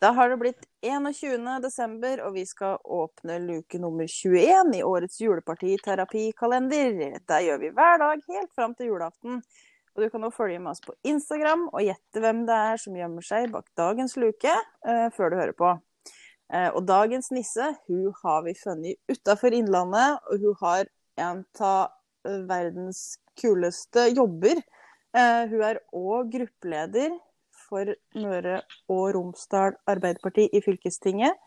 Da har det blitt 21. desember, og vi skal åpne luke nummer 21 i årets julepartiterapikalender. Det gjør vi hver dag helt fram til julaften. Og du kan også følge med oss på Instagram og gjette hvem det er som gjemmer seg bak dagens luke, uh, før du hører på. Uh, og dagens nisse hun har vi funnet utafor Innlandet, og hun har en av verdens kuleste jobber. Uh, hun er òg gruppeleder for Møre og Romsdal Arbeiderparti i fylkestinget.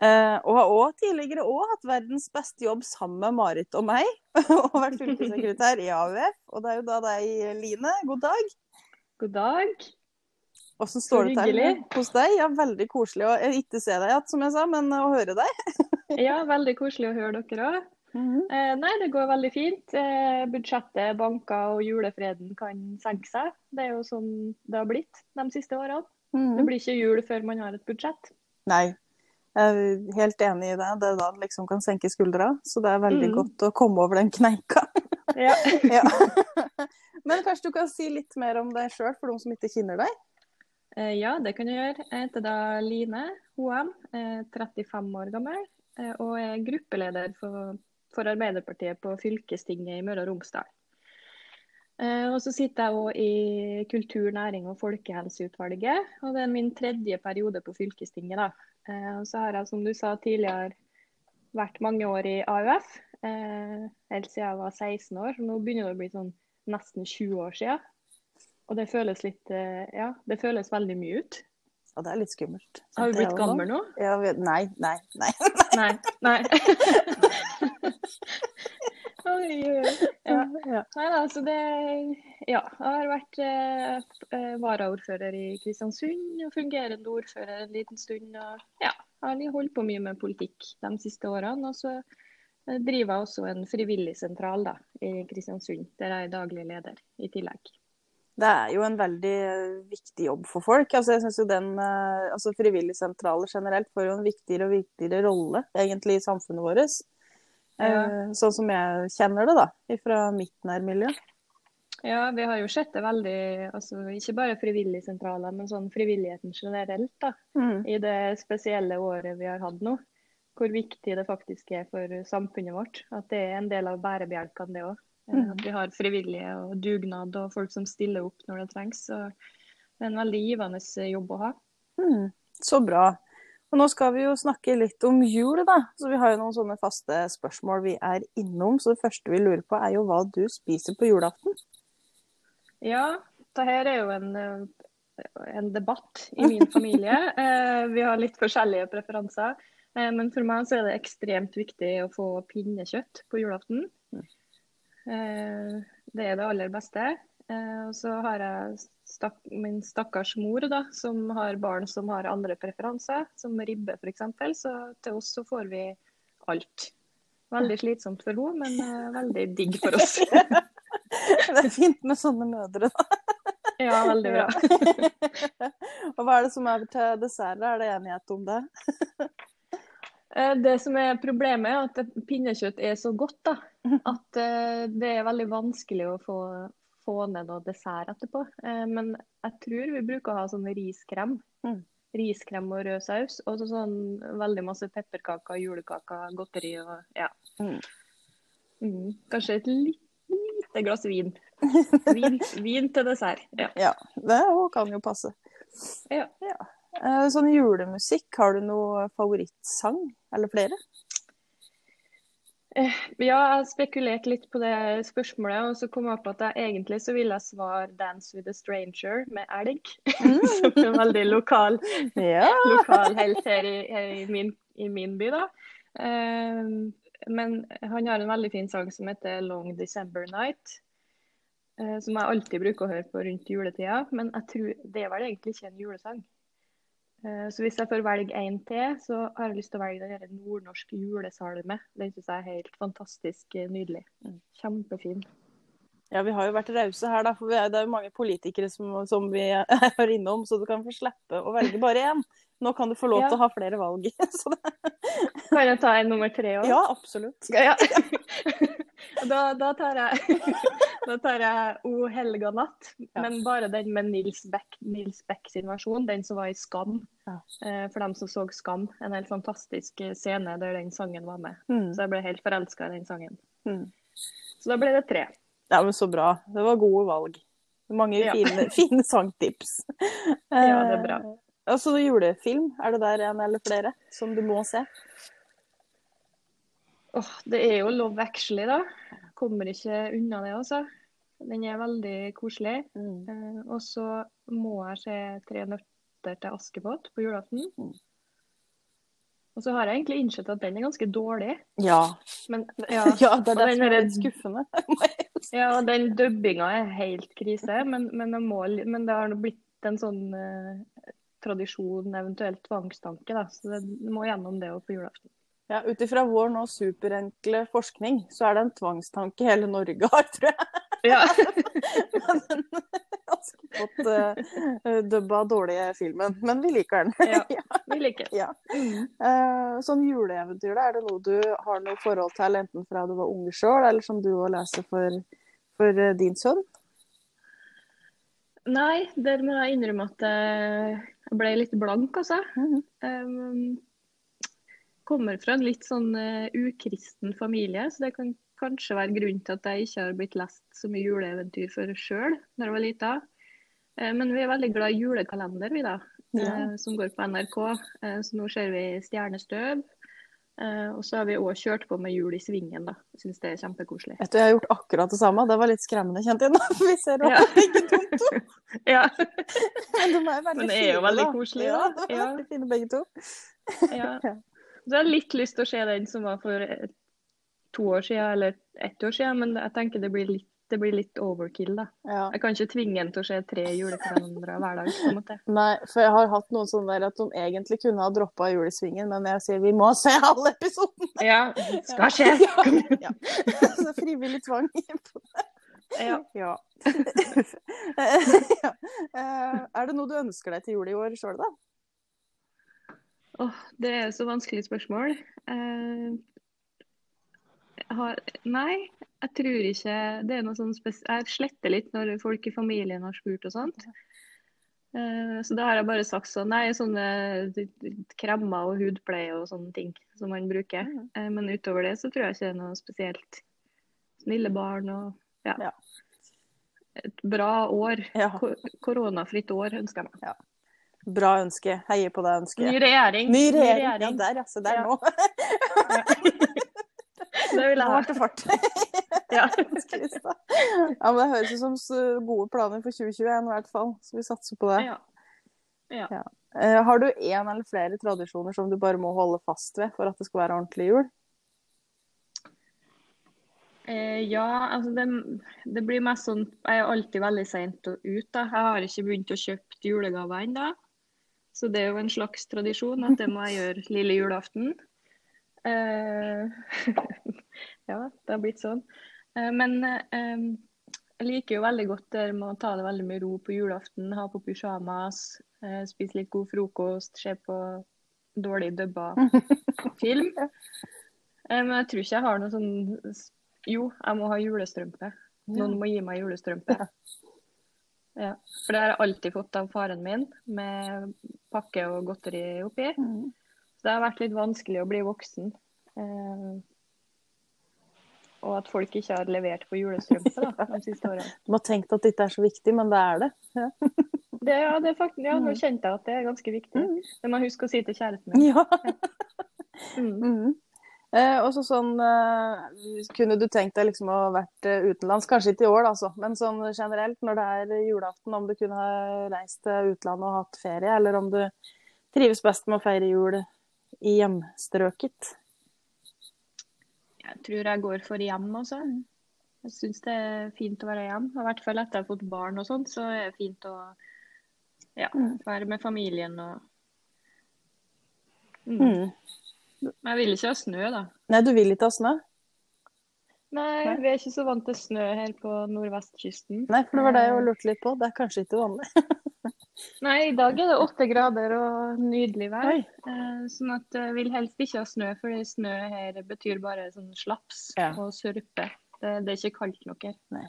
Uh, og har også tidligere også hatt verdens beste jobb sammen med Marit og meg. og vært fylkessekretær i AUF. Og det er jo da deg, Line. God dag. God dag. Åssen står det til hos deg? Ja, Veldig koselig å ikke se deg igjen, som jeg sa, men å høre deg. ja, veldig koselig å høre dere òg. Mm -hmm. nei, det går veldig fint. Eh, budsjettet banker og julefreden kan senke seg. Det er jo sånn det har blitt de siste årene. Mm -hmm. Det blir ikke jul før man har et budsjett. Nei, jeg er helt enig i det. Det er da det liksom kan senke skuldra. Så det er veldig mm. godt å komme over den kneika. ja. ja. Men kanskje du kan si litt mer om deg sjøl, for de som ikke kjenner deg? Eh, ja, det kan jeg gjøre. Jeg heter da Line Hoem, 35 år gammel og er gruppeleder for for Arbeiderpartiet på fylkestinget i Møre og Romsdal. Eh, og så sitter jeg òg i kultur-, næring- og folkehelseutvalget. Og det er min tredje periode på fylkestinget. da. Eh, og så har jeg, som du sa tidligere, vært mange år i AUF. Eh, helt siden jeg var 16 år. Så nå begynner det å bli sånn nesten 20 år siden. Og det føles litt Ja, det føles veldig mye ut. Og det er litt skummelt. Har du blitt gammel nå? Ja, nei, nei, nei. nei, nei. Oi, ja. ja. Nei da, så det Ja. Jeg har vært eh, varaordfører i Kristiansund og fungerende ordfører en liten stund. Og ja, jeg har holdt på mye med politikk de siste årene. Og så eh, driver jeg også en frivillig sentral da, i Kristiansund, der jeg er daglig leder i tillegg. Det er jo en veldig viktig jobb for folk. Altså, jeg synes jo den, eh, altså Frivilligsentraler generelt får jo en viktigere og viktigere rolle egentlig i samfunnet vårt. Ja. Eh, sånn som jeg kjenner det, da, fra mitt nærmiljø. Ja, vi har jo sett det veldig, altså ikke bare frivilligsentraler, men sånn frivilligheten generelt. da, mm. I det spesielle året vi har hatt nå. Hvor viktig det faktisk er for samfunnet vårt. At det er en del av bærebjelkene, det òg. Eh, mm. At vi har frivillige og dugnad og folk som stiller opp når det trengs. Så det er en veldig givende jobb å ha. Mm. Så bra. Og nå skal vi jo snakke litt om jul, da. Så vi har jo noen sånne faste spørsmål vi er innom. Så det første vi lurer på, er jo hva du spiser på julaften. Ja, dette er jo en, en debatt i min familie. Eh, vi har litt forskjellige preferanser. Eh, men for meg så er det ekstremt viktig å få pinnekjøtt på julaften. Mm. Eh, det er det aller beste. Og så har jeg stak, min stakkars mor, da, som har barn som har andre preferanser, som ribbe f.eks. Så til oss så får vi alt. Veldig slitsomt for henne, men uh, veldig digg for oss. det er fint med sånne mødre, da. Ja, veldig bra. Og hva er det som er til dessert? Er det enighet om det? Eh, det som er Problemet er at pinnekjøtt er så godt da, at eh, det er veldig vanskelig å få få ned noe dessert etterpå. Eh, men jeg tror vi bruker å ha sånn riskrem. Mm. Riskrem og rød saus. Og så sånn veldig masse pepperkaker, julekaker, godteri og ja. Mm. Mm. Kanskje et lite, glass vin. vin. vin. til dessert. Ja, ja det kan jo passe. Ja. ja. Eh, sånn julemusikk, har du noe favorittsang, eller flere? Eh, ja, jeg spekulerte litt på det spørsmålet, og så kom jeg på at jeg egentlig så ville jeg svare 'Dance with a Stranger' med elg. Mm. Som er veldig lokal, ja. lokal helt her i, i, min, i, min, by, da. Um, men han har en veldig fin sang som heter 'Long December Night'. Uh, som jeg alltid bruker å høre på rundt juletida. Men jeg tror det er vel egentlig ikke en julesang. Eh, så hvis jeg får velge én til, så har jeg lyst til å velge den nordnorske julesalme. Den syns jeg er helt fantastisk eh, nydelig. Kjempefin. Ja, vi har jo vært rause her, da. For det er jo mange politikere som, som, vi er innom, så du kan få slippe å velge bare én. Nå kan du få lov ja. til å ha flere valg. kan jeg ta en nummer tre òg? Ja, absolutt. Ja. Da, da, tar jeg Da tar jeg O helga natt, ja. men bare den med Nils Beck, Nils Beck sin versjon. Den som var i Skam. Ja. Eh, for dem som så Skam. En helt fantastisk scene der den sangen var med. Mm. Så jeg ble helt forelska i den sangen. Mm. Så da ble det tre. Ja, men så bra. Det var gode valg. Mange ja. fine, fine sangtips. ja, det er bra. Altså julefilm, er det der en eller flere som du må se? Oh, det er jo Love Actually, da. Kommer ikke unna det, altså. Den er veldig koselig. Mm. Eh, og så må jeg se Tre nøtter til Askepott på julaften. Mm. Og så har jeg egentlig innsett at den er ganske dårlig. Ja. Men, ja, ja det er det som er litt skuffende. ja, den dubbinga er helt krise. Men, men, må, men, det har blitt en sånn uh, tradisjon, eventuelt tvangstanke, da. Så det må gjennom det òg på julaften. Ja, Ut ifra vår nå superenkle forskning, så er det en tvangstanke hele Norge har, tror jeg. Ja. den Askepott uh, dubba dårlige filmen, men vi liker den. ja, vi liker den. Ja. Uh, sånn juleeventyr, er det noe du har noe forhold til enten fra du var unge sjøl, eller som du òg leser for, for uh, din sønn? Nei, der må jeg innrømme at jeg ble litt blank, altså. Um, kommer fra en litt sånn uh, ukristen familie, så det kan kanskje være grunnen til at jeg ikke har blitt lest så mye juleeventyr for sjøl da jeg var lita. Uh, men vi er veldig glad i julekalender, vi da, ja. uh, som går på NRK. så nå ser vi Stjernestøv. Og så har vi òg kjørt på med hjul i svingen, da. Syns det er kjempekoselig. Vet du, Jeg har gjort akkurat det samme. Det var litt skremmende, kjente jeg. Vi ser ja. begge to. ja. Men de er veldig Men det er jo veldig koselig, da. Ja, de er veldig fine begge to. ja. Så jeg har litt lyst til å se den som var for to år siden eller ett år siden, men jeg tenker det blir litt, det blir litt overkill, da. Ja. Jeg kan ikke tvinge en til å se tre julekalendere hver dag. på en måte. Nei, for jeg har hatt noen sånne der at de egentlig kunne ha droppa julesvingen, men jeg sier vi må se alle episodene! Ja, skal skje! Ja. ja. Så frivillig tvang på det. Ja. ja. Eh, er det noe du ønsker deg til jul i år sjøl, da? Oh, det er så vanskelig spørsmål. Uh, har, nei, jeg tror ikke det er noe sånn Jeg sletter litt når folk i familien har spurt og sånt. Uh, så da har jeg bare sagt sånn Nei, sånne kremmer og hudpleie og sånne ting som man bruker. Uh, men utover det så tror jeg ikke det er noe spesielt. Snille barn og ja. ja. Et bra år. Ja. Koronafritt år ønsker jeg meg. Ja. Bra ønske. Heier på det ønsket. Ny regjering. Ny regjering. Ny regjering. Ja, der, altså. Der ja. nå. det vil jeg til fart. ja. ja, men det høres ut som gode planer for 2021 i hvert fall. Så vi satser på det. Ja. ja. Uh, har du én eller flere tradisjoner som du bare må holde fast ved for at det skal være ordentlig jul? Uh, ja, altså det, det, blir mest sånn Jeg er alltid veldig seint ut. Jeg har ikke begynt å kjøpe julegaver ennå. Så det er jo en slags tradisjon at det må jeg gjøre lille julaften. Uh, ja, det har blitt sånn. Uh, men uh, jeg liker jo veldig godt det med å ta det veldig med ro på julaften. Ha på pysjamas, spise litt god frokost, se på dårlig dubba film. men jeg tror ikke jeg har noe sånn Jo, jeg må ha julestrømpe. Noen må gi meg julestrømpe. Ja, for det har jeg alltid fått av faren min, med pakke og godteri oppi. Mm. Så det har vært litt vanskelig å bli voksen. Og at folk ikke har levert på julestrømpe da, de siste årene. Du har tenkt at dette er så viktig, men det er det? Ja, det, ja, det faktisk, ja nå mm. kjente jeg at det er ganske viktig. Mm. Det må jeg huske å si til kjæresten min. Ja. Mm. mm. Eh, og så sånn eh, Kunne du tenkt deg liksom å ha vært eh, utenlands, kanskje ikke i år, altså, men sånn generelt når det er julaften, om du kunne ha reist til utlandet og hatt ferie, eller om du trives best med å feire jul i hjemstrøket? Jeg tror jeg går for hjem, altså. Jeg syns det er fint å være hjemme. I hvert fall etter jeg har fått barn og sånt, så er det fint å ja, mm. være med familien og mm. Mm. Men jeg vil ikke ha snø, da. Nei, du vil ikke ha snø? Nei, Nei, vi er ikke så vant til snø her på nordvestkysten. Nei, for det var det jeg lurte litt på. Det er kanskje ikke vanlig? Nei, i dag er det åtte grader og nydelig vær. Eh, sånn at jeg vil helst ikke ha snø, for snø her betyr bare sånn slaps ja. og sørpe. Det, det, er ikke kaldt nok her. Nei.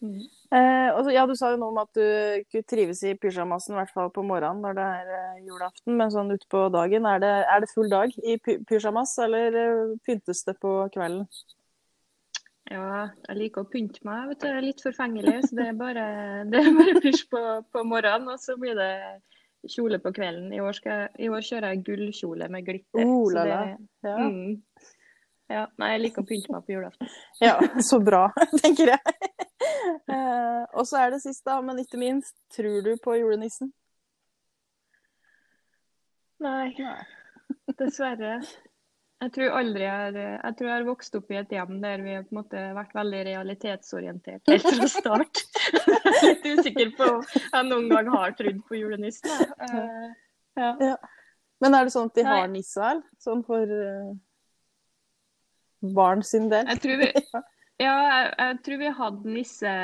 Mm. Eh, ja, du sa jo noe om at du ikke trives i pysjamasen, i hvert fall på morgenen når det er eh, julaften. Men sånn utpå dagen, er det, er det, full dag i pysjamas, eller eh, pyntes det på kvelden? Ja, jeg liker å pynte meg. vet du, det er Litt forfengelig. Så det er bare, det er bare pysj på, på, morgenen, og så blir det kjole på kvelden. I år, skal, i år kjører jeg gullkjole med glitter. Oh, la, la. Ja. Mm, ja. Nei, jeg liker å pynte meg på julaften. Ja, så bra, tenker jeg. Eh, og så er det sist, da, men ikke minst. Tror du på julenissen? Nei. Dessverre. Jeg tror aldri jeg, jeg tror jeg har vokst opp i et hjem der vi har på en måte vært veldig realitetsorientert helt fra start. Litt usikker på om jeg noen gang har trodd på julenissen. Uh, ja. ja. Men er det sånn at de har nisse her? Sånn for uh, barn sin del? Jeg tror vi, ja, jeg, jeg tror vi hadde nisse,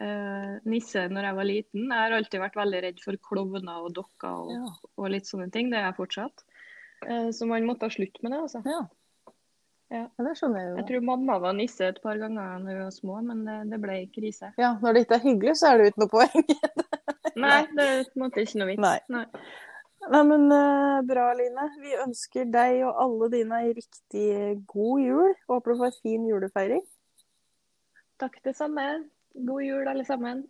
uh, nisse når jeg var liten. Jeg har alltid vært veldig redd for klovner og dokker og, ja. og litt sånne ting. Det er jeg fortsatt. Eh, så man måtte ha slutt med det, altså. Ja. Ja. ja. det skjønner jeg jo. Jeg tror mamma var nisse et par ganger da vi var små, men det, det ble krise. Ja, når det ikke er hyggelig, så er det jo ikke noe poeng. Nei, det er på en måte ikke noe vits. Nei. Nei. Nei, men uh, bra, Line. Vi ønsker deg og alle dine ei riktig god jul. Håper du får en fin julefeiring. Takk, det samme. God jul, alle sammen.